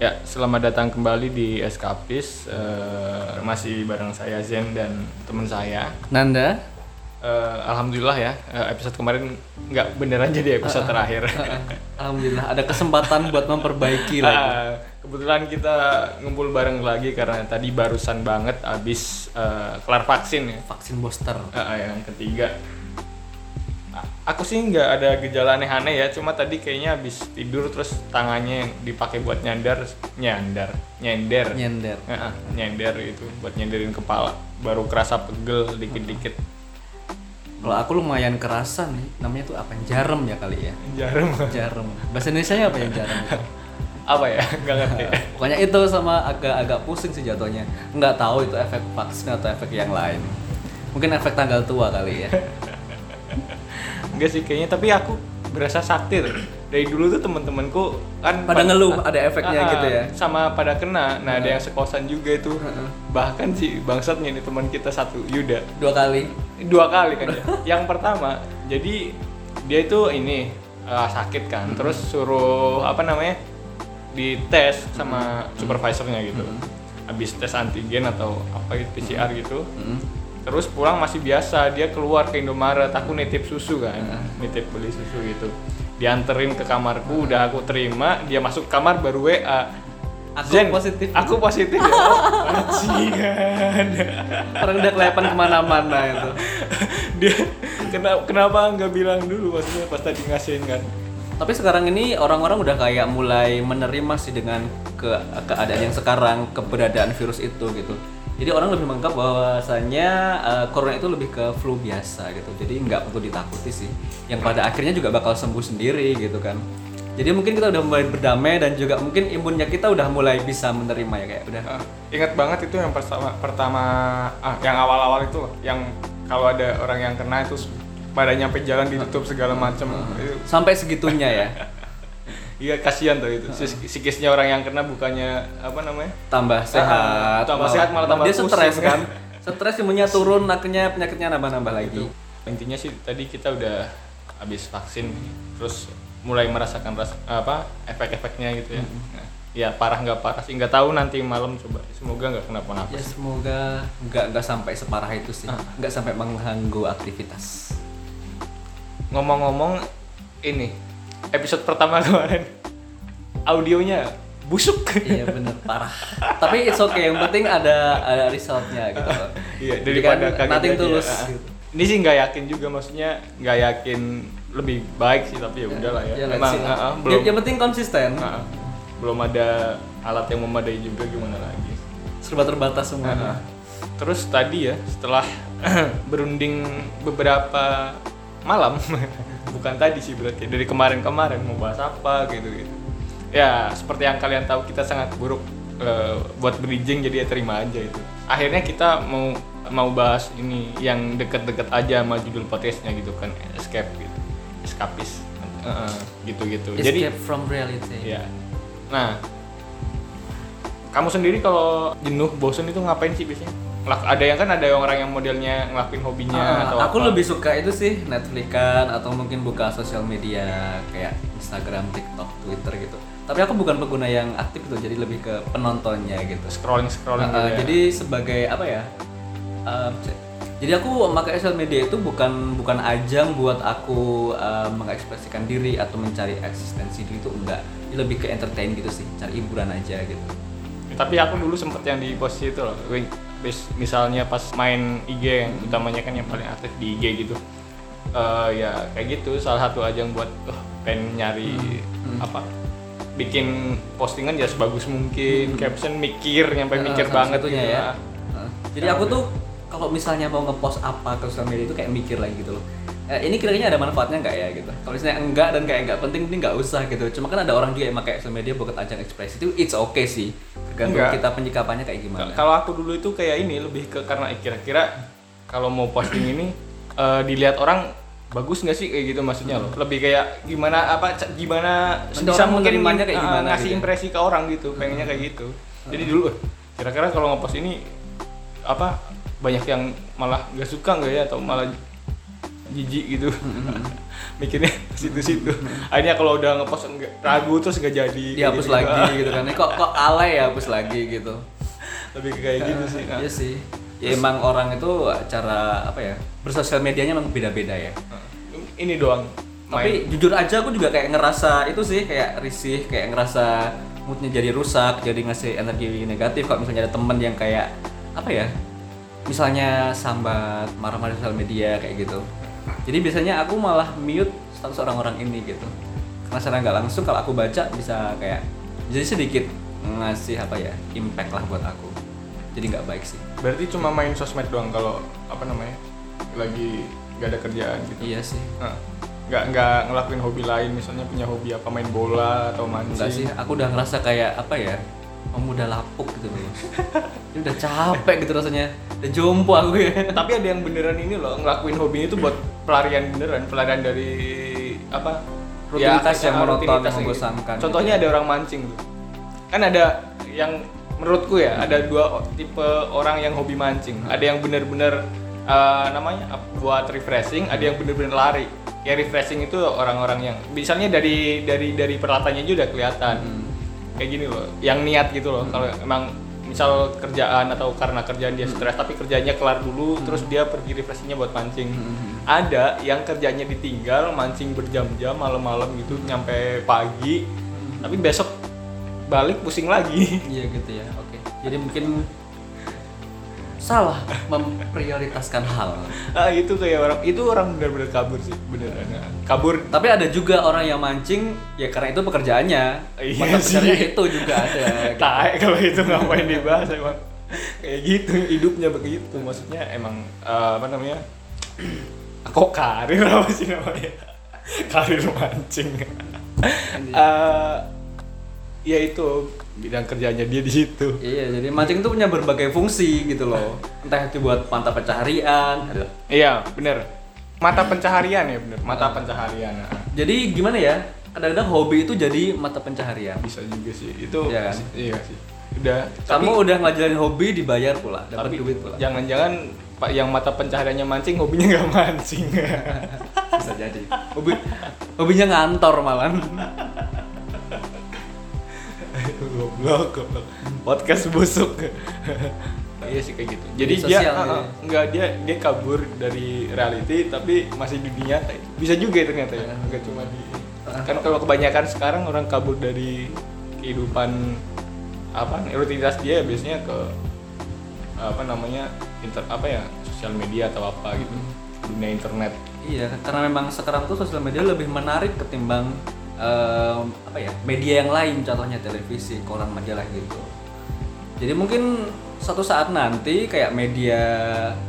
Ya, selamat datang kembali di Eskapis. Eh, masih bareng saya Zen dan teman saya. Nanda, Eh, Alhamdulillah ya, eh, episode kemarin nggak beneran jadi episode terakhir. alhamdulillah ada kesempatan buat memperbaiki lagi. Kebetulan kita ngumpul bareng lagi karena tadi barusan banget abis eh, kelar vaksin ya. Vaksin booster. Ah, yang ketiga. Aku sih nggak ada gejala aneh-aneh ya, cuma tadi kayaknya abis tidur terus tangannya yang dipakai buat nyandar, nyandar, nyender. Nyender. Heeh, nyender itu buat nyenderin kepala baru kerasa pegel dikit-dikit Kalau aku lumayan kerasa nih, namanya tuh apa? Jarum ya kali ya. jarum Jarum. Bahasa Indonesia apa ya jarum? apa ya nggak ngerti Pokoknya itu sama agak-agak pusing sih jatuhnya. Nggak tahu itu efek vaksin atau efek yang lain. Mungkin efek tanggal tua kali ya. enggak sih kayaknya. Tapi aku berasa sakti tuh. dari dulu tuh temen-temenku kan Pada pad- ngeluh, ada efeknya Ah, gitu ya? sama pada kena. Nah ada yang sekosan juga itu. Bahkan si bangsatnya nih teman kita satu Yuda. Dua kali. dua kali kan ya. yang pertama jadi dia itu ini eh, sakit kan. Terus suruh apa namanya dites sama supervisornya gitu. Habis tes antigen atau apa gitu PCR gitu. Mm. Terus pulang masih biasa dia keluar ke Indomaret. Aku nitip susu kan nitip beli susu gitu. Dianterin ke kamarku udah aku terima dia masuk kamar baru WA Aku positif. aku positif ya? Bajingan Orang udah kelihatan ke mana-mana itu. dia kenapa kenapa nggak bilang dulu? Maksudnya pas tadi ngasihin kan. Tapi sekarang ini orang-orang udah kayak mulai menerima sih dengan ke keadaan yang sekarang, keberadaan virus itu gitu. Jadi orang lebih menganggap bahwasanya eh, corona itu lebih ke flu biasa gitu. Jadi nggak perlu ditakuti sih. Yang pada akhirnya juga bakal sembuh sendiri gitu kan. Jadi mungkin kita udah mulai berdamai dan juga mungkin imunnya kita udah mulai bisa menerima ya kayak udah. Ah, ingat banget itu yang pertama pertama ah, yang awal-awal itu loh, yang kalau ada orang yang kena itu pada nyampe jalan ditutup segala macam itu Sampai segitunya ya. iya kasihan tuh itu psikisnya orang yang kena bukannya apa namanya Tambah sehat. tambah sehat malah tambah dia stres kan. Stres imunnya turun, akhirnya penyakitnya nambah-nambah lagi. intinya sih tadi kita udah habis vaksin terus mulai merasakan ras apa efek-efeknya gitu ya Nah, ya parah nggak parah sih nggak tahu nanti malam coba semoga nggak kenapa-napa Ya semoga nggak nggak sampai separah itu sih, Ah. nggak sampai mengganggu aktivitas. ngomong-ngomong ini episode pertama kemarin audionya busuk iya bener parah. Tapi it's okay, yang penting ada ada resultnya gitu. loh. iya daripada kan nothing tulus. Gitu. ini sih nggak yakin juga maksudnya nggak yakin lebih baik sih tapi ya udahlah ya, Ya, emang ah, Ya- belum yang penting konsisten. ah. belum ada alat yang memadai juga gimana lagi Serba terbatas semuanya. terus tadi ya setelah berunding beberapa malam bukan tadi sih berarti dari kemarin-kemarin mau bahas apa gitu gitu ya seperti yang kalian tahu kita sangat buruk eh, buat bridging jadi ya terima aja itu akhirnya kita mau mau bahas ini yang deket-deket aja sama judul podcastnya gitu kan escape gitu escapist gitu gitu jadi Escape from reality. Ya. Nah, kamu sendiri kalau jenuh, bosen itu ngapain sih biasanya? Ada yang kan ada yang orang yang modelnya ngelakuin hobinya Ah, atau aku apa. lebih suka itu sih Netflixan atau mungkin buka sosial media kayak Instagram, TikTok, Twitter gitu. Tapi aku bukan pengguna yang aktif tuh, jadi lebih ke penontonnya gitu. scrolling scrolling Uh, gitu ya. Jadi sebagai apa ya? um, jadi aku memakai sosial media itu bukan bukan ajang buat aku um, mengekspresikan diri atau mencari eksistensi diri itu enggak. Ini lebih ke entertain gitu sih, cari hiburan aja gitu. Tapi aku dulu sempet yang di posisi itu loh. Misalnya pas main IG yang utamanya kan yang paling aktif di IG gitu. Eh, ya kayak gitu salah satu ajang buat uh, pengen nyari Hmm. apa bikin postingan ya sebagus mungkin caption mikir nyampe Uh, mikir banget gitu ya. Uh, jadi aku tuh kalau misalnya mau ngepost apa ke sosial media itu kayak mikir lagi gitu loh. Eh, ini kira-kira ada manfaatnya nggak ya gitu. Kalau misalnya enggak dan kayak nggak penting, ini nggak usah gitu. Cuma kan ada orang juga yang pakai sosial media buat ajang ekspresi itu it's okay sih. Enggak. kita penyikapannya kayak gimana. Kalau aku dulu itu kayak ini lebih ke karena kira-kira kalau mau posting ini eh, dilihat orang bagus nggak sih kayak gitu maksudnya loh. Lebih kayak gimana apa gimana bisa mungkin kayak eh, gimana ngasih gitu ya. impresi ke orang gitu, pengennya kayak gitu. Jadi dulu eh, kira-kira kalau ngepost ini apa banyak yang malah nggak suka nggak ya atau malah jijik gitu mikirnya situ-situ akhirnya kalau udah ngepost enggak ragu terus nggak jadi dihapus Gitu. lagi gitu kan. Ini kok kok alay ya hapus lagi gitu. lebih kayak gitu sih nah. Iya sih. Ya emang orang itu cara apa ya? Bersosial medianya emang beda-beda ya. ini doang Tapi jujur aja aku juga kayak ngerasa itu sih kayak risih, kayak ngerasa moodnya jadi rusak, jadi ngasih energi negatif kalau misalnya ada temen yang kayak apa ya? Misalnya sambat, marah-marah di sosial media kayak gitu. Jadi biasanya aku malah mute status orang-orang ini gitu. Karena secara nggak langsung kalau aku baca bisa kayak jadi sedikit ngasih apa ya impact lah buat aku. Jadi nggak baik sih. berarti cuma main sosmed doang kalau apa namanya lagi nggak ada kerjaan gitu Iya sih. Nah, nggak nggak ngelakuin hobi lain misalnya punya hobi apa main bola atau Enggak sih, mancing aku udah ngerasa kayak apa ya? Kamu udah lapuk gitu loh. Ini udah capek gitu rasanya. Udah jompo aku ya. tapi ada yang beneran ini loh ngelakuin hobi itu buat pelarian beneran pelarian dari apa Rutinitas yang ah, monoton, yang membosankan gitu. contohnya ada orang mancing tuh kan ada yang menurutku ya ada dua tipe orang yang hobi mancing ada yang bener-bener eh, namanya buat refreshing ada yang bener-bener lari ya refreshing itu orang-orang yang misalnya dari dari dari peralatannya aja udah kelihatan kayak gini loh yang niat gitu loh. Kalau emang misal kerjaan atau karena kerjaan dia stres tapi kerjanya kelar dulu terus dia pergi refreshingnya buat mancing. Ada yang kerjanya ditinggal mancing berjam-jam malam-malam gitu nyampe pagi tapi besok balik pusing lagi. Iya gitu ya. Oke. Jadi mungkin salah memprioritaskan hal. ah itu kayak orang itu orang benar-benar kabur sih beneran kabur Tapi ada juga orang yang mancing ya karena itu pekerjaannya. Iya Mata sih. itu juga ada. gitu. taek kalau itu ngapain dibahas emang kayak gitu hidupnya begitu maksudnya emang eh, apa namanya kok karir apa sih namanya karir mancing Eh, ya itu bidang kerjanya dia di situ Iya, jadi mancing itu punya berbagai fungsi gitu loh. Entah itu buat mata pencaharian. ada- iya bener mata pencaharian ya bener mata pencaharian nah. Jadi gimana ya? Kadang-kadang hobi itu jadi mata pencaharian. bisa juga sih itu Iya kan? iya sih udah Kamu udah ngelajarin hobi dibayar pula, dapat tapi duit pula. jangan-jangan pak yang mata pencahariannya mancing hobinya nggak mancing Bisa jadi. Hobi hobinya ngantor malah. goblok goblok. Podcast busuk. Iya sih kayak gitu. Jadi dia ah, ah, iya. nggak dia dia kabur dari reality tapi masih di dunia nyata. Bisa juga ya ternyata ya nggak cuma di kan kalau kebanyakan sekarang orang kabur dari kehidupan apa rutinitas dia biasanya ke apa namanya inter apa ya sosial media atau apa gitu. Dunia internet. Iya, karena memang sekarang tuh sosial media lebih menarik ketimbang em, apa ya media yang lain, contohnya televisi, koran, majalah gitu. Jadi mungkin suatu saat nanti kayak media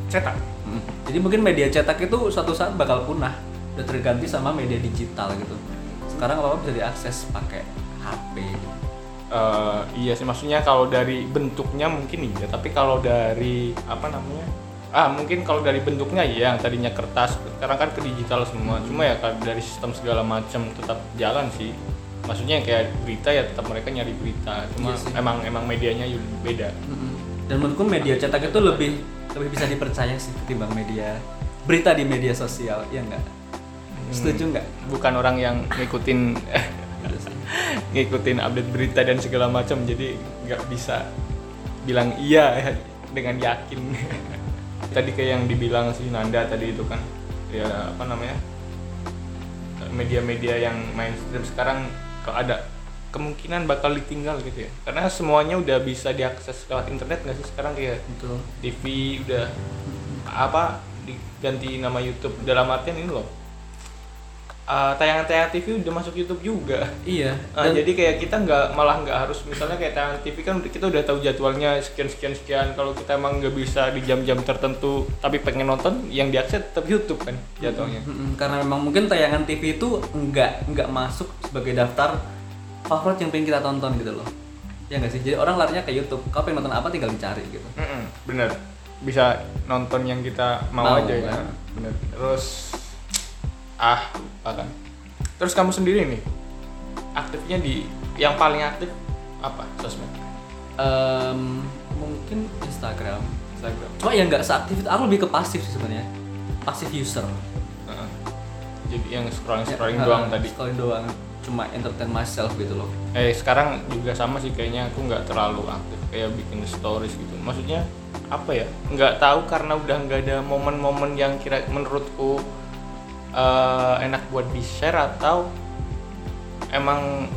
cetak Hmm. Jadi mungkin media cetak itu suatu saat bakal punah, udah terganti sama media digital gitu. Sekarang apa apa bisa diakses pakai HP. Eh, iya sih maksudnya kalau dari bentuknya mungkin iya tapi kalau dari apa namanya ah mungkin kalau dari bentuknya iya yang tadinya kertas. Sekarang kan ke digital semua. Cuma ya kalau dari sistem segala macam tetap jalan sih. Maksudnya yang kayak berita ya tetap mereka nyari berita. Cuma Iya sih. emang emang medianya beda. Dan menurutku media cetak itu lebih lebih bisa dipercaya sih ketimbang media berita di media sosial, ya enggak? Setuju nggak? bukan orang yang ngikutin sih. ngikutin update berita dan segala macam. Jadi nggak bisa bilang iya dengan yakin tadi kayak yang dibilang si Nanda tadi itu kan. Ya apa namanya? Media-media yang mainstream sekarang kalau ada kemungkinan bakal ditinggal gitu ya. Karena semuanya udah bisa diakses lewat internet nggak sih sekarang kayak Betul. TV udah apa diganti nama YouTube. Dalam artian ini loh uh, tayangan-tayangan TV udah masuk YouTube juga Iya. Ah, dan- jadi kayak kita nggak malah nggak harus misalnya kayak tayangan TV kan kita udah tahu jadwalnya sekian sekian sekian kalau kita emang nggak bisa di jam-jam tertentu tapi pengen nonton yang diakses tetap YouTube kan jadwalnya karena memang mungkin tayangan TV itu enggak enggak masuk sebagai daftar favorit yang pengen kita tonton gitu loh. Ya nggak sih? Jadi orang larinya ke YouTube. Kau pengen nonton apa tinggal dicari gitu. Mm-mm, bener bisa nonton yang kita mau, Mau, aja ya kan. bener terus ah kan terus kamu sendiri nih aktifnya di yang paling aktif apa sosmed Em, mungkin Instagram. Instagram Cuma ya nggak seaktif itu. Aku lebih ke pasif sih sebenarnya. Pasif user. Heeh. jadi yang scrolling scrolling Ya, doang uh, tadi Scrolling doang. Cuma entertain myself gitu loh. eh sekarang juga sama sih kayaknya aku nggak terlalu aktif kayak bikin stories gitu maksudnya apa ya nggak tahu karena udah nggak ada momen-momen yang kira menurutku eh, enak buat di share atau emang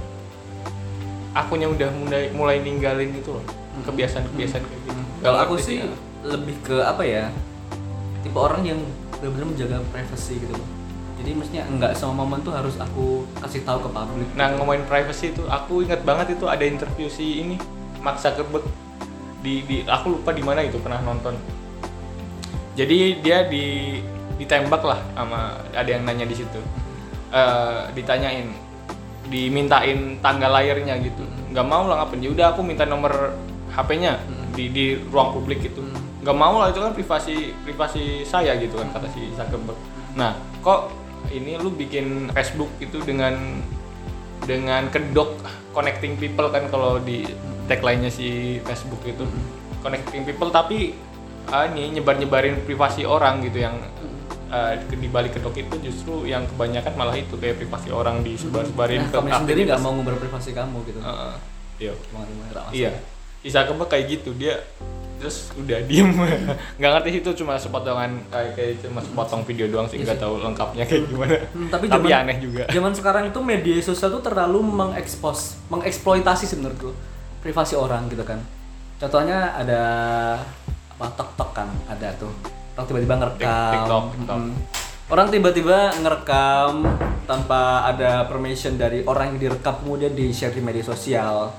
akunya udah mulai mulai ninggalin gitu loh kebiasaan-kebiasaan kayak gitu Kalau Nggak aku sih ya. lebih ke apa ya? Tipe orang yang benar-benar menjaga privasi gitu loh. Jadi mestinya nggak semua momen tuh harus aku kasih tahu ke publik. Nah ngomongin privacy itu, aku ingat banget itu ada interview si ini Mark Zuckerberg di, di aku lupa di mana itu pernah nonton. Jadi dia di ditembak lah sama ada yang nanya di situ, Eh, ditanyain, dimintain tanggal lahirnya gitu, nggak mau lah ngapain? Ya udah aku minta nomor HP-nya di di ruang publik gitu, nggak mau lah itu kan privasi privasi saya gitu kan kata si Zuckerberg. Nah kok ini lu bikin Facebook itu dengan dengan kedok connecting people kan kalau di tagline-nya si Facebook itu connecting people tapi ah, ini nyebar-nyebarin privasi orang gitu yang ah, di balik kedok itu justru yang kebanyakan malah itu kayak privasi orang disebar-sebarin Nah, ke kamu sendiri nggak mau ngumbar privasi kamu gitu. Heeh. iya. Iya. Isa Kebek kayak gitu dia terus udah diem. Nggak ngerti itu cuma sepotongan kayak kayak cuma sepotong video doang sih nggak tahu lengkapnya kayak gimana. Hmm, tapi tapi zaman- aneh juga. Zaman sekarang itu media sosial tuh terlalu mengekspos, mengeksploitasi menurutku privasi orang gitu kan. Contohnya ada apa tok kan, ada tuh orang tiba-tiba ngerekam. TikTok, TikTok. Mm. Orang tiba-tiba ngerekam tanpa ada permission dari orang yang direkam kemudian di share di media sosial.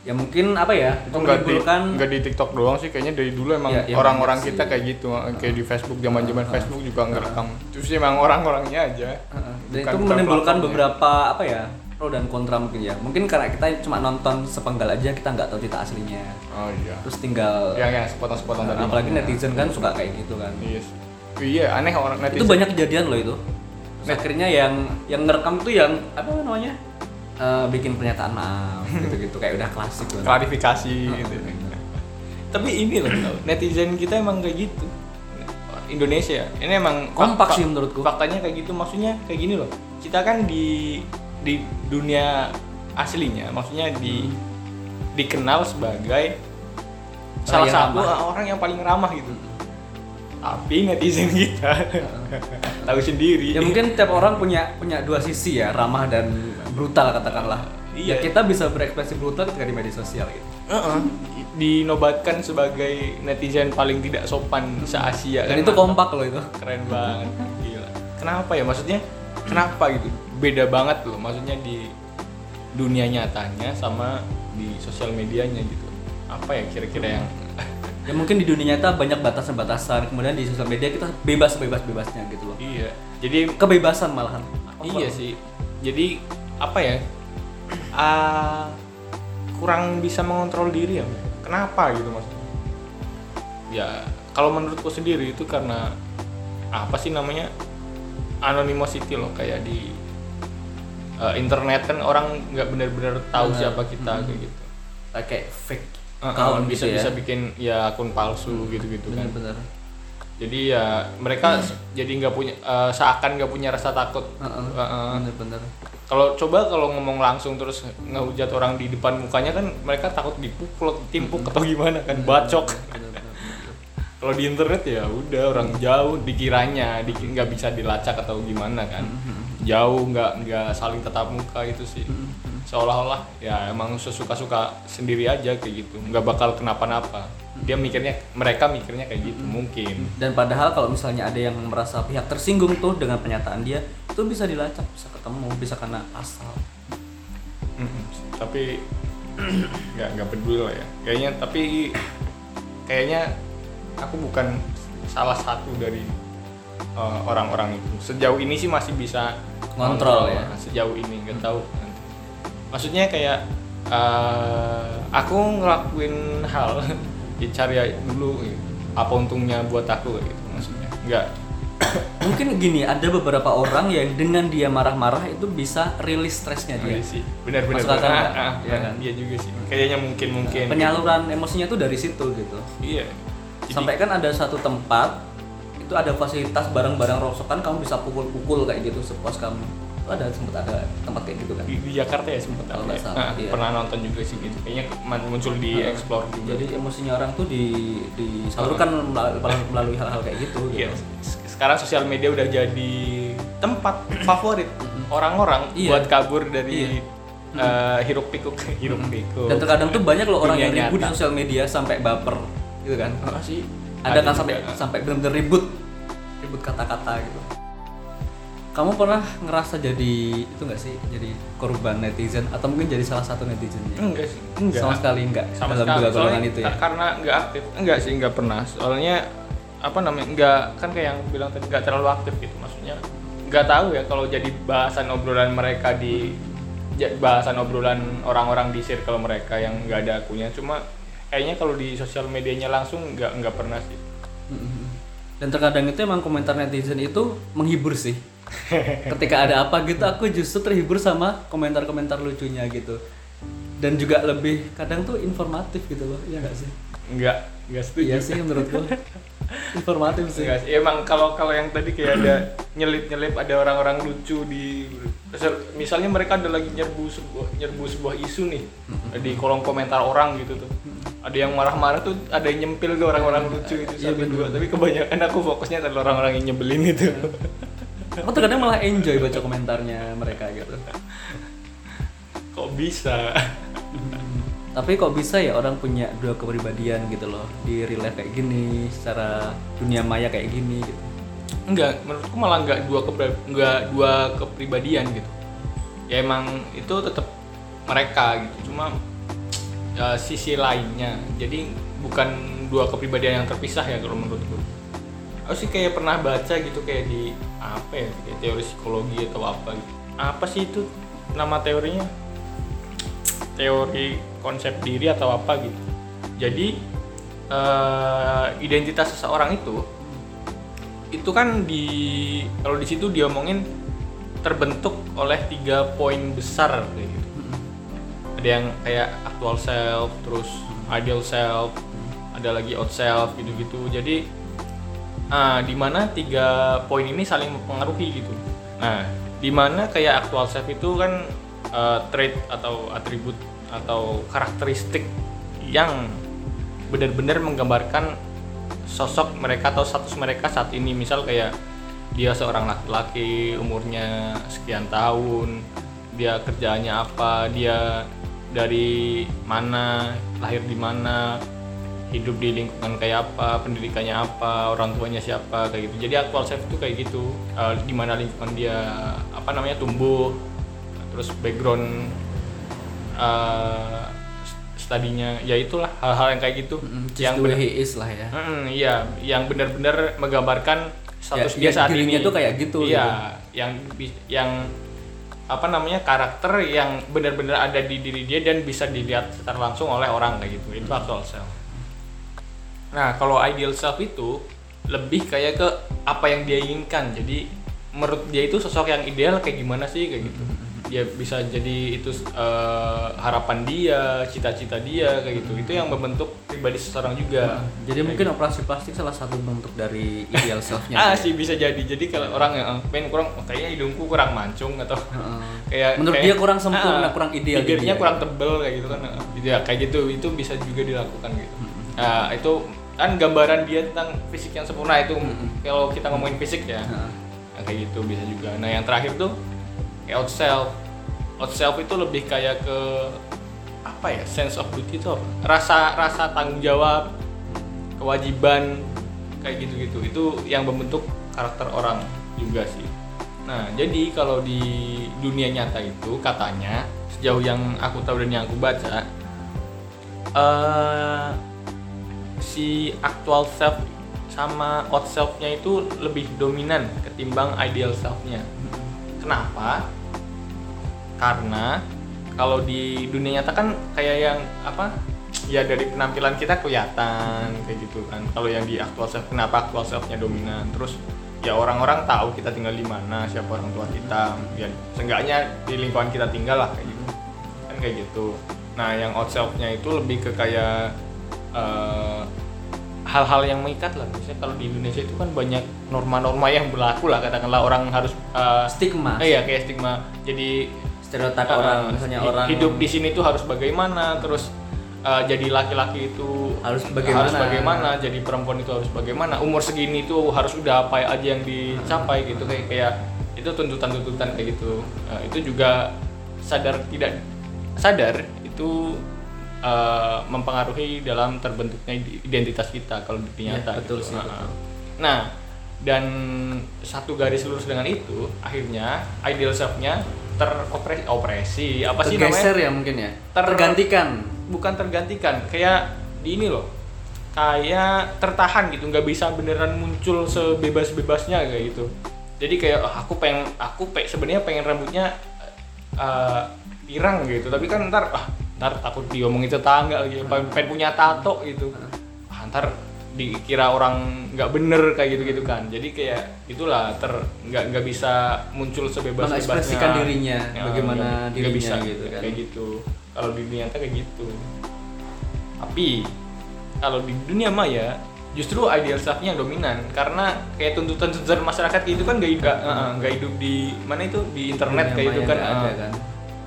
Ya mungkin apa ya? itu nggak di nggak di TikTok doang sih kayaknya dari dulu emang Iya, iya, orang-orang banyak kita kayak gitu kayak di Facebook zaman-zaman Facebook juga ngerekam terus sih emang orang-orangnya aja Heeh. Dan itu menimbulkan beberapa apa ya pro dan kontra mungkin ya. Mungkin karena kita cuma nonton sepenggal aja kita nggak tahu cerita aslinya. oh iya Terus tinggal yang yang sepotong-sepotong tadi apalagi netizen kan suka kayak gitu kan. iya sih. iya aneh orang netizen Itu banyak kejadian loh itu. Terus akhirnya yang yang ngerekam tuh yang apa namanya? Eh, bikin pernyataan maaf gitu-gitu kayak udah klasik loh. klarifikasi gitu tapi ini loh netizen kita emang kayak gitu Indonesia ini emang Kompak sih menurutku. faktanya kayak gitu maksudnya kayak gini loh kita kan di di dunia aslinya maksudnya di dikenal sebagai salah yang satu ramah. orang yang paling ramah gitu tapi netizen kita tahu sendiri Ya mungkin tiap orang punya punya dua sisi ya, ramah dan brutal katakanlah. Iya. Ya kita bisa berekspresi brutal ketika di media sosial gitu. Heeh. dinobatkan sebagai netizen paling tidak sopan se Asia Dan kan itu kompak loh itu. keren banget gila kenapa ya maksudnya kenapa gitu? Beda banget loh maksudnya di dunia nyatanya sama di sosial medianya gitu. Apa ya kira-kira yang Ya mungkin di dunia nyata banyak batasan-batasan, kemudian di sosial media kita bebas bebas bebasnya gitu loh. iya jadi Kebebasan malahan. iya sih. Jadi apa ya? Ah, kurang bisa mengontrol diri ya. Kenapa gitu maksudnya? Ya kalau menurutku sendiri itu karena apa sih namanya anonymity loh kayak di eh, internet kan orang nggak benar-benar tahu Benar. siapa kita kayak gitu Kayak fake Eh, account bisa gitu ya. bisa bikin ya akun palsu gitu-gitu kan Bener-bener. jadi ya mereka jadi nggak punya eh, seakan nggak punya rasa takut Heeh. Heeh. Bener-bener. kalau coba kalau ngomong langsung terus ngehujat orang di depan mukanya kan mereka takut dipukul timpuk atau gimana kan bacok Bener-bener. Kalau di internet ya udah orang jauh dikiranya diki- nggak bisa dilacak atau gimana kan. Jauh nggak nggak saling tatap muka itu sih. Seolah-olah ya emang sesuka-suka sendiri aja kayak gitu. Nggak bakal kenapa-napa. Dia mikirnya mereka mikirnya kayak gitu mungkin. Dan padahal kalau misalnya ada yang merasa pihak tersinggung tuh dengan pernyataan dia, itu bisa dilacak, bisa ketemu, bisa kena. Mm-mm. tapi nggak nggak peduli lah ya. Kayaknya tapi kayaknya aku bukan salah satu dari uh, orang-orang itu sejauh ini sih masih bisa ngontrol ya. sejauh ini nggak tahu nanti. maksudnya kayak uh, aku ngelakuin hal dicari dulu gitu. apa untungnya buat aku gitu maksudnya nggak Mungkin gini, ada beberapa orang yang dengan dia marah-marah itu bisa rilis stresnya dia. Iya sih benar-benar? Ah, ah, Iya kan? iya juga sih kayaknya mungkin mungkin Penyaluran emosinya tuh dari situ gitu. iya Jadi- Sampai kan ada satu tempat itu ada fasilitas barang-barang rongsokan kamu bisa pukul-pukul kayak gitu sepuas kamu itu ada sempat ada tempat kayak gitu kan di, di Jakarta ya sempat ada ya. salah, Ah, iya. pernah nonton juga sih gitu kayaknya muncul di Heeh. explore juga jadi emosinya orang tuh di disalurkan melalui, melalui hal-hal kayak gitu Iya, gitu. s- sekarang sosial media udah jadi tempat favorit orang-orang Iya. buat kabur dari Iya. eh, hiruk pikuk hiruk pikuk dan terkadang tuh banyak loh orang yang ribut di sosial media sampai baper gitu kan? Ah, sih? Ada kan juga. sampai sampai benar-benar ribut ribut kata-kata gitu. Kamu pernah ngerasa jadi itu nggak sih? Jadi korban netizen atau mungkin jadi salah satu netizennya enggak sih enggak. Sama sekali enggak sama dalam sekali. golongan itu ya? ka- karena nggak aktif. Enggak sih enggak pernah. Soalnya apa namanya enggak kan kayak yang bilang tadi enggak terlalu aktif gitu. Maksudnya enggak tahu ya kalau jadi bahasan obrolan mereka di bahasan obrolan orang-orang di circle mereka yang enggak ada akunya. Cuma kayaknya kalau di sosial medianya langsung enggak enggak pernah sih. Dan terkadang itu emang komentar netizen itu menghibur sih. Ketika ada apa gitu aku justru terhibur sama komentar-komentar lucunya gitu. Dan juga lebih kadang tuh informatif gitu loh ya nggak sih? Enggak enggak setuju. Iya sih menurutku. Informatif sih. Enggak sih. Emang kalau kalau yang tadi kayak ada nyelip-nyelip ada orang-orang lucu di misalnya mereka ada lagi nyerbu sebuah nyerbu sebuah isu nih di kolom komentar orang gitu tuh. Ada yang marah-marah tuh ada yang nyempil tuh orang-orang lucu itu Iya, satu dua. Tapi kebanyakan aku fokusnya adalah orang-orang yang nyebelin itu. aku terkadang malah enjoy baca komentarnya mereka gitu Kok bisa? tapi kok bisa ya orang punya dua kepribadian gitu loh di real life kayak gini secara dunia maya kayak gini gitu Enggak, menurutku malah enggak dua kepri- enggak dua kepribadian gitu. Ya emang itu tetap mereka gitu. Cuma ya, sisi lainnya. Jadi bukan dua kepribadian yang terpisah ya kalau menurutku. Aku sih kayak pernah baca gitu kayak di apa ya kayak teori psikologi atau apa gitu. Apa sih itu nama teorinya? Teori konsep diri atau apa gitu. Jadi eh, identitas seseorang itu itu kan di kalau di situ dia omongin terbentuk oleh tiga poin besar gitu. Ada yang kayak actual self, terus ideal self, ada lagi out self gitu-gitu. Jadi ah di mana tiga poin ini saling mempengaruhi gitu. Nah, di mana kayak actual self itu kan eh, trait atau atribut atau karakteristik yang benar-benar menggambarkan sosok mereka atau status mereka saat ini misal kayak dia seorang laki-laki umurnya sekian tahun dia kerjaannya apa dia dari mana lahir di mana hidup di lingkungan kayak apa pendidikannya apa orang tuanya siapa kayak gitu. Jadi actual self itu kayak gitu. Eh, di mana lingkungan dia apa namanya tumbuh. Terus background eh, studinya ya itulah hal-hal yang kayak gitu. Just yang the way benar is lah ya. Mm, iya, yang benar-benar menggambarkan status Ya, dia ya, saat ini. tuh kayak gitu, Iya, yang bi- yang apa namanya karakter yang benar-benar ada di diri dia dan bisa dilihat secara langsung oleh orang kayak gitu. Itu actual self. Nah, kalau ideal self itu lebih kayak ke apa yang dia inginkan. Jadi menurut dia itu sosok yang ideal kayak gimana sih kayak gitu. Dia bisa jadi itu eh, harapan dia, cita-cita dia kayak gitu. Itu yang membentuk pribadi seseorang juga. jadi mungkin operasi plastik salah satu bentuk dari ideal selfnya. Ah sih bisa jadi. Jadi kalau orang yang pengen kurang oh, kayaknya hidungku kurang mancung atau Heeh. kayak Menurut kayak- dia kurang sempurna, Ah, kurang ideal bibirnya dia. kurang tebel kayak gitu kan. Eh, ya kayak gitu. Itu bisa juga dilakukan gitu. Nah itu kan gambaran dia tentang fisik yang sempurna itu. Kalau kita ngomongin fisik ya. Heeh. Nah, kayak gitu bisa juga. Nah yang terakhir tuh kayak out self itu lebih kayak ke apa ya sense of duty itu rasa rasa tanggung jawab kewajiban kayak gitu-gitu itu yang membentuk karakter orang juga sih nah jadi kalau di dunia nyata itu katanya sejauh yang aku tahu dan yang aku baca eh si actual self sama out self-nya itu lebih dominan ketimbang ideal self-nya. Kenapa? Karena kalau di dunia nyata kan kayak yang apa? Ya dari penampilan kita kelihatan kayak gitu kan. Kalau yang di actual self kenapa actual self-nya dominan? Terus ya orang-orang tahu kita tinggal di mana, siapa orang tua kita. Ya seenggaknya di lingkungan kita tinggal lah kayak gitu. Kan kayak gitu. Nah, yang out self-nya itu lebih ke kayak eh, hal-hal yang mengikat lah. Misalnya kalau di Indonesia itu kan banyak norma-norma yang berlaku lah katakanlah orang harus eh, Stigma. eh, iya kayak stigma jadi Stereotip eh, orang misalnya orang hidup di sini tuh harus bagaimana terus eh, jadi laki-laki itu Harus bagaimana. harus bagaimana jadi perempuan itu harus bagaimana umur segini tuh harus udah apa aja yang dicapai gitu kayak kayak itu tuntutan-tuntutan kayak gitu Eh, itu juga sadar tidak sadar itu eh, mempengaruhi dalam terbentuknya identitas kita kalau Iya, ternyata betul gitu. sih, Nah, betul. Nah, dan satu garis lurus dengan itu, akhirnya ideal self-nya teropresi, opresi, apa sih Tergeser namanya? ya mungkin ya. Ter- Tergantikan. Bukan tergantikan, kayak di ini loh, kayak tertahan gitu, nggak bisa beneran muncul sebebas-bebasnya kayak gitu. Jadi kayak "Ah, aku pengen, aku pe sebenarnya pengen rambutnya eh, pirang gitu, tapi kan ntar, ah, ntar takut diomongin tetangga lagi, pengen punya tato gitu, ah, ntar dikira orang nggak bener kayak gitu gitu kan. Jadi kayak itulah ter nggak nggak bisa muncul sebebas bebasnya Mengekspresikan dirinya, bagaimana dirinya bisa gitu kan. kayak gitu. Kalau di dunia nyata kayak gitu. Tapi kalau di dunia maya justru ideal self-nya yang dominan. Karena kayak tuntutan-tuntutan masyarakat gitu kan nggak nggak eh, nggak hidup di mana itu? Di internet Dunia kayak itu maya kan ada eh. kan.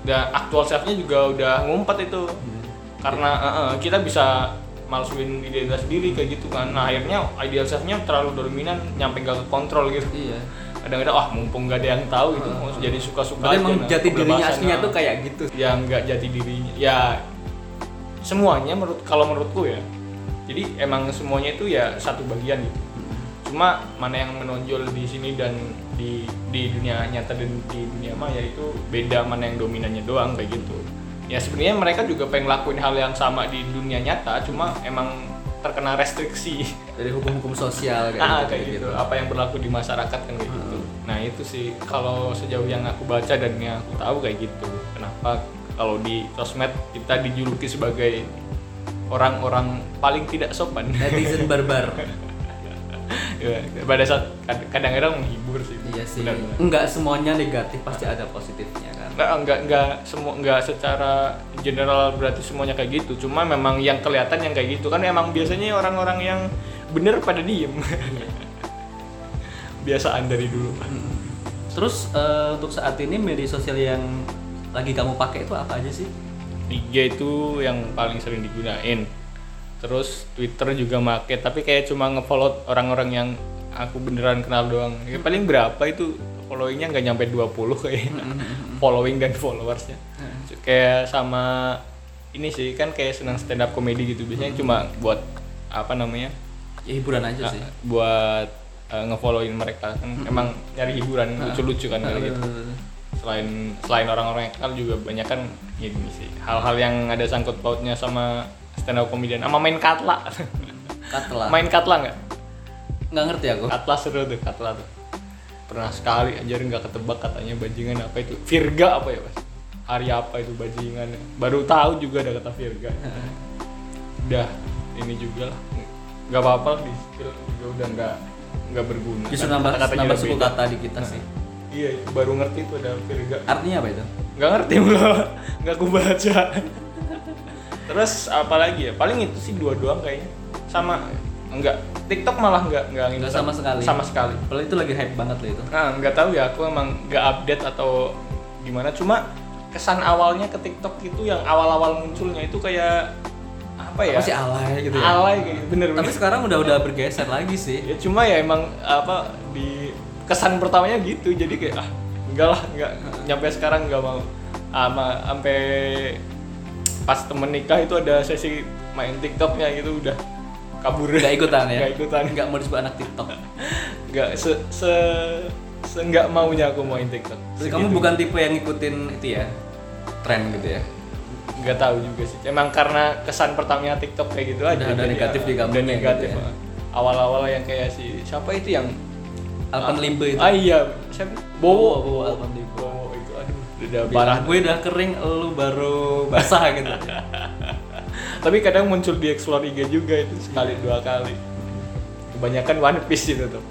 dan aktual self-nya juga udah ngumpet itu. Karena eh, eh, kita bisa malsuin identitas diri kayak gitu kan nah akhirnya ideal self-nya terlalu dominan nyampe gak ke kontrol gitu Iya. kadang-kadang ah mumpung gak ada yang tahu gitu mau jadi suka-suka aja, emang nah, jati dirinya aslinya nah. tuh kayak gitu. yang nggak jati dirinya ya semuanya menurut kalau menurutku ya jadi emang semuanya itu ya satu bagian gitu cuma mana yang menonjol di sini dan di di dunia nyata dan di dunia maya itu beda mana yang dominannya doang kayak gitu ya sebenarnya mereka juga pengen lakuin hal yang sama di dunia nyata cuma emang terkena restriksi Dari hukum-hukum sosial kayak ah gitu. kayak gitu apa yang berlaku di masyarakat kan kayak gitu nah itu sih kalau sejauh yang aku baca dan yang aku tahu kayak gitu kenapa kalau di sosmed kita dijuluki sebagai orang-orang paling tidak sopan Netizen barbar. ya, pada saat kad- kadang-kadang menghibur sih iya sih. Benar-benar. Enggak semuanya negatif, pasti ada positifnya kan. Nggak, enggak, enggak, semua, enggak secara general berarti semuanya kayak gitu. Cuma memang yang kelihatan yang kayak gitu kan emang biasanya orang-orang yang bener pada diem. Biasaan dari dulu. Terus eh, untuk saat ini media sosial yang lagi kamu pakai itu apa aja sih? IG itu yang paling sering digunain. Terus Twitter juga make, tapi kayak cuma ngefollow orang-orang yang aku beneran kenal doang. Ya, paling berapa itu followingnya nggak nyampe 20 kayak following dan followersnya. Kayak sama ini sih kan kayak senang stand up comedy gitu. Biasanya cuma buat apa namanya? Ya hiburan aja sih. uh, buat uh, ngefollowin mereka. Kan emang nyari hiburan lucu-lucu kan kayak gitu. Selain selain orang-orang yang kenal juga banyak kan ini sih. Hal-hal yang ada sangkut pautnya sama stand up comedian. Sama main katla. Katla. main katla nggak? Nggak ngerti aku. katla seru tuh katla tuh pernah sekali aja nggak ketebak katanya bajingan apa itu? Virga apa ya mas? Hari apa itu bajingan? Baru tahu juga ada kata Virga. Udah ini juga lah. Nggak apa-apa lah, di skill juga udah nggak nggak berguna. Justru Kan nambah kata-katanya nambah suku kata di kita sih. iya baru ngerti tuh ada Virga. Artinya apa itu? nggak ngerti mulu nggak aku baca. Terus apa lagi ya? Paling itu sih dua doang kayaknya. Sama enggak TikTok malah nggak nggak Nggak install. sama sekali. sama sekali Padahal itu lagi hype banget loh itu. nah nggak tahu ya aku emang nggak update atau gimana cuma kesan awalnya ke TikTok itu yang awal-awal munculnya itu kayak apa ya Apa sih alay gitu ya? alay kayak gitu, bener Tapi bener sekarang udah udah bergeser lagi sih. ya cuma ya emang apa di kesan pertamanya gitu jadi kayak ah enggak lah enggak nyampe sekarang enggak mau ama sampai pas temen nikah itu ada sesi main TikToknya gitu udah kabur Gak ikutan ya? Nggak ikutan Nggak mau disebut anak TikTok. nggak se se se nggak maunya aku main TikTok Jadi kamu bukan tipe yang ngikutin itu ya? Tren gitu ya? nggak tahu juga sih emang karena kesan pertamanya TikTok kayak gitu aja Udah ada negatif ah, di kamu udah gitu negatif ya. ah. awal-awal yang kayak si siapa itu yang Alpenlimbe itu. ah iya siapa Bowo Bowo, Alpenlimbe. Bowo itu aduh udah parah gue udah kering, lu baru basah gitu. tapi kadang muncul di explore IG juga itu sekali dua kali kebanyakan One Piece itu tuh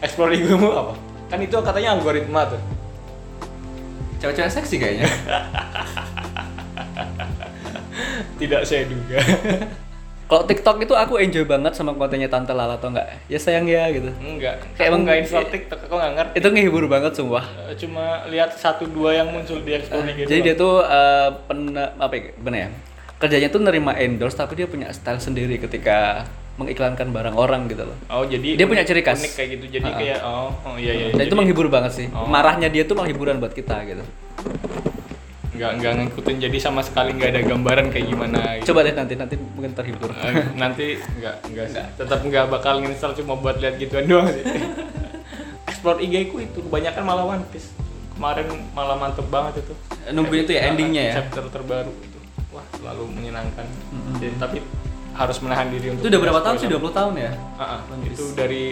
explore IG mu apa kan itu katanya algoritma tuh Cewek-cewek seksi kayaknya. tidak saya duga Kalau TikTok itu aku enjoy banget sama kontennya Tante Lala atau enggak? Ya sayang ya gitu. enggak Kayak emang- emang nggak install TikTok aku nggak ngerti Itu ngehibur banget sumpah. Eh, cuma lihat satu dua yang muncul di explore gitu Jadi dia tuh eh, pen apa ya, gimana ya? Kerjanya tuh nerima endorse tapi dia punya style sendiri ketika mengiklankan barang orang gitu loh. oh jadi Dia punya ciri khas. unik kayak gitu jadi Ha-ha. kayak oh oh iya iya Dan itu Jadi menghibur banget sih. Oh. Marahnya dia tuh malah hiburan buat kita gitu. nggak nggak ngikutin jadi sama sekali nggak ada gambaran kayak gimana gitu. Coba deh nanti nanti mungkin terhibur. Eh, nanti nggak nggak sih tetap nggak bakal install cuma buat lihat gituan doang sih explore IG ku itu kebanyakan malah One Piece kemarin malah mantep banget itu Nungguin itu ya, endingnya ya? chapter terbaru itu wah. selalu menyenangkan. Jadi, tapi harus menahan diri untuk Itu udah berapa tahun sih? spoiler. 20 tahun ya? Ah, itu dari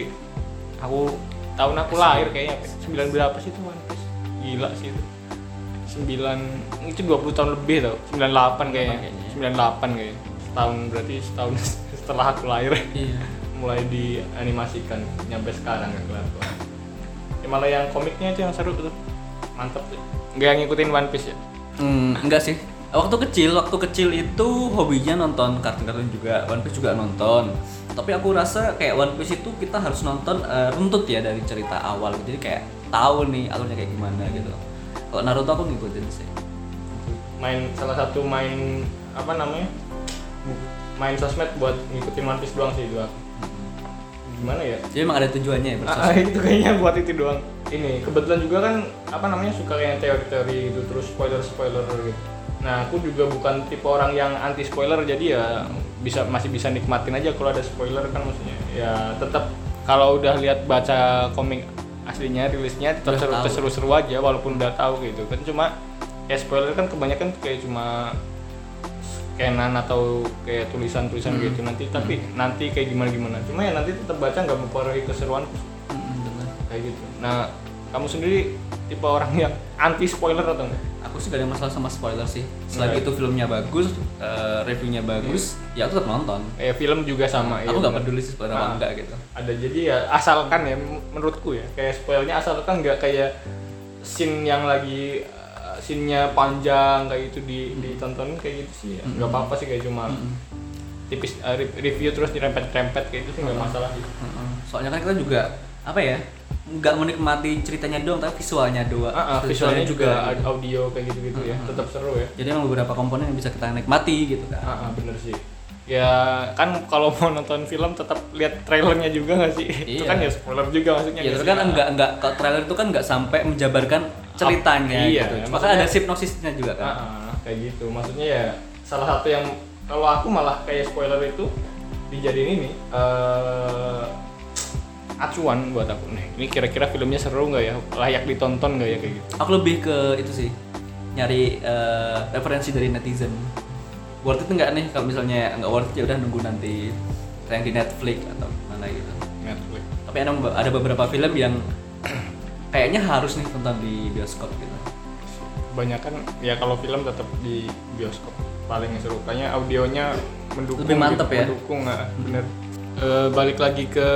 aku tahun aku lahir kayaknya sembilan berapa sih itu One Piece gila sih itu. Sembilan itu 20 tahun lebih tau. 98 kayaknya. Kayaknya. 98 kayaknya. Setahun berarti setahun setelah aku lahir. Iya. mulai dianimasikan nyampe sekarang nggak kelar ya malah yang komiknya itu yang seru tuh. Mantep sih. Nggak ngikutin One Piece ya? Hmm, enggak sih. Waktu kecil, waktu kecil itu hobinya nonton kartun-kartun juga. One Piece juga nonton. Tapi aku rasa kayak One Piece itu kita harus nonton eh, runtut ya dari cerita awal. Jadi kayak tahu nih alurnya kayak gimana gitu. Kalau Naruto aku ngikutin sih. main salah satu main apa namanya main sosmed buat ngikutin One Piece doang sih itu aku gimana ya Jadi emang ada tujuannya ya Ah, ah, itu kayaknya buat itu doang. Ini kebetulan juga kan apa namanya suka kayak teori-teori itu terus spoiler-spoiler gitu. Nah, aku juga bukan tipe orang yang anti spoiler jadi ya bisa masih bisa nikmatin aja kalau ada spoiler kan maksudnya. Ya tetap kalau udah lihat baca komik aslinya rilisnya tetap seru seru-seru aja walaupun udah tahu gitu kan. Cuma ya spoiler kan kebanyakan kayak cuma scanan atau kayak tulisan-tulisan Hmm. gitu nanti. Tapi nanti kayak gimana gimana cuma ya nanti tetap baca nggak mempengaruhi keseruan. Kayak gitu. Nah kamu sendiri tipe orang yang anti spoiler atau enggak Aku sih gak ada masalah sama spoiler sih. Selagi Nggak. itu filmnya bagus, eh, reviewnya bagus, ya aku tetap nonton. eh film juga sama aku ya, nggak bener. peduli sih spoiler apa Ah. enggak gitu. ada jadi ya asalkan ya menurutku ya kayak spoilnya asalkan nggak kayak scene yang lagi uh, scene-nya panjang kayak itu di ditontonin kayak gitu sih ya. nggak apa-apa sih kayak cuma tipis uh, re- review terus dirempet-rempet kayak itu sih nggak masalah sih Heeh. Soalnya kan kita juga apa ya nggak menikmati ceritanya doang tapi visualnya doang. Ah, ah, visualnya juga gitu. audio kayak gitu-gitu ya tetap seru ya Jadi emang beberapa komponen yang bisa kita nikmati gitu kan. Ah, ah, bener sih ya kan kalau mau nonton film tetap lihat trailernya juga nggak sih itu Iya. kan ya spoiler juga maksudnya Ya kan enggak enggak kalau trailer itu kan enggak sampai menjabarkan ceritanya iya, gitu. ya, Maka maksudnya- ada sinopsisnya juga kan. Ah, kayak gitu maksudnya ya salah satu yang kalau aku malah kayak spoiler itu dijadiin ini eh acuan buat aku nih ini kira-kira filmnya seru nggak ya layak ditonton nggak ya kayak gitu Aku lebih ke itu sih nyari eh, referensi dari netizen. Worth it enggak nih kalau misalnya enggak worth it ya udah nunggu nanti tayang di Netflix atau mana gitu. Netflix Tapi ada ada beberapa film yang kayaknya harus nih tonton di bioskop gitu. kebanyakan ya kalau film tetap di bioskop paling seru kayaknya audionya mendukung Lebih mantep gitu, ya? mendukung nggak bener Eh, balik lagi ke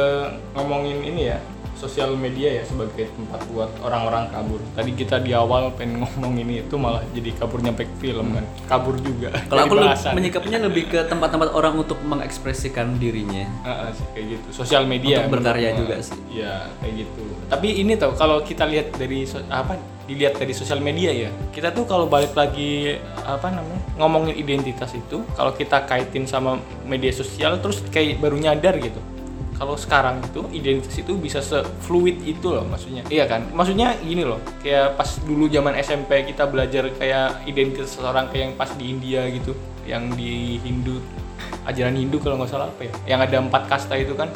ngomongin ini ya sosial media ya sebagai tempat buat orang-orang kabur tadi kita di awal pengen ngomong ini itu malah jadi kabur nyampe ke film kan kabur juga Kalau aku bahasan. menyikapinya lebih ke tempat-tempat orang untuk mengekspresikan dirinya. Ah, ah, sih, kayak gitu sosial media Untuk berkarya juga sih. Iya kayak gitu tapi ini tau kalau kita lihat dari so- apa dilihat dari sosial media ya. Kita tuh kalau balik lagi apa namanya ngomongin identitas itu kalau kita kaitin sama media sosial terus kayak baru nyadar gitu. Kalau sekarang itu identitas itu bisa se-fluid itu loh maksudnya. Iya kan? Maksudnya gini loh kayak pas dulu zaman SMP kita belajar kayak identitas seseorang kayak yang pas di India gitu yang di Hindu ajaran Hindu kalau nggak salah apa ya? Yang ada empat kasta itu kan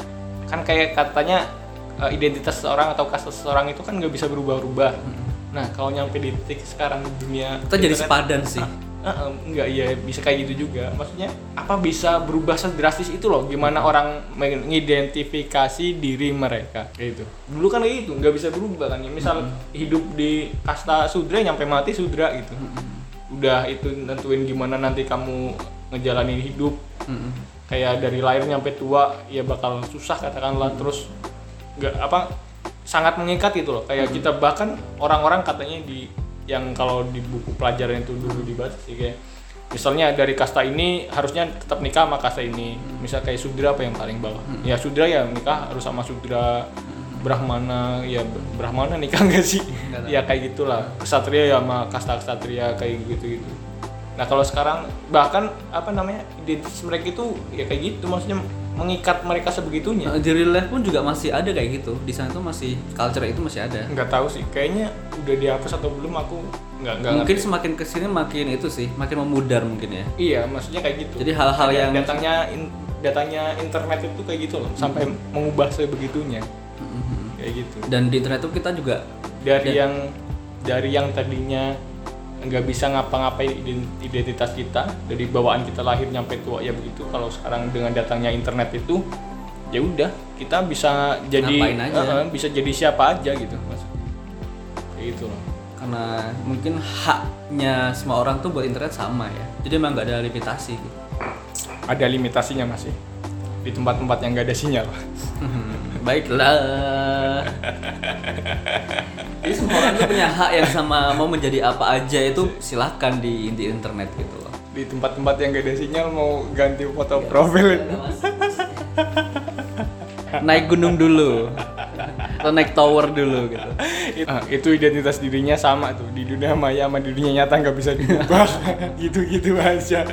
kan kayak katanya eh, identitas seseorang atau kasta seseorang itu kan nggak bisa berubah-ubah nah kalau nyampe di titik sekarang di dunia Kita jadi sepadan sih. Ah, ah, enggak iya bisa kayak gitu juga. Maksudnya apa bisa berubah sedrastis itu loh? Gimana orang mengidentifikasi diri mereka kayak gitu. Dulu kan kayak gitu nggak bisa berubah kan ya. Misal hidup di kasta sudra nyampe mati sudra gitu. Udah itu nentuin gimana nanti kamu ngejalanin hidup. Mm-mm. kayak dari lahir nyampe tua ya bakal susah katakanlah. Terus nggak apa sangat mengikat gitu loh. Kayak kita bahkan orang-orang katanya di yang kalau di buku pelajaran itu dulu dibaca sih kayak misalnya dari kasta ini harusnya tetap nikah sama kasta ini. Misal kayak sudra apa yang paling bawah? Ya sudra ya nikah harus sama sudra. Brahmana ya brahmana nikah enggak sih? Ya kayak gitulah. Kesatria ya sama kasta kesatria kayak gitu gitu nah kalau sekarang bahkan apa namanya identitas mereka itu ya kayak gitu maksudnya mengikat mereka sebegitunya. Nah, di real life pun juga masih ada kayak gitu. Di sana tuh masih culture itu masih ada. Nggak tahu sih. Kayaknya udah dihapus atau belum aku nggak nggak mungkin ngerti. semakin ke sini makin itu sih makin memudar mungkin ya. Iya maksudnya kayak gitu. Jadi hal-hal yang- datangnya in- datanya internet itu kayak gitu loh sampai mengubah sebegitunya. Kayak gitu. Dan di internet tuh kita juga dari yang dari yang tadinya nggak bisa ngapa-ngapain ident- identitas kita dari bawaan kita lahir nyampe tua ya begitu. Kalau sekarang dengan datangnya internet itu ya udah kita bisa jadi aja. eh, bisa jadi siapa aja gitu mas. Kayak gitu loh. Karena mungkin haknya semua orang tuh buat internet sama ya. Jadi emang nggak ada limitasi. Ada limitasinya masih di tempat-tempat yang nggak ada sinyal. Hmm, baiklah. Jadi semua orang tuh punya hak yang sama mau menjadi apa aja itu silahkan di di internet gitu loh. Di tempat-tempat yang nggak ada sinyal mau ganti foto profil. Itu naik gunung dulu. Atau naik tower dulu gitu. Ah, itu identitas dirinya sama tuh. Di dunia maya sama di dunia nyata nggak bisa diubah. Gitu-gitu aja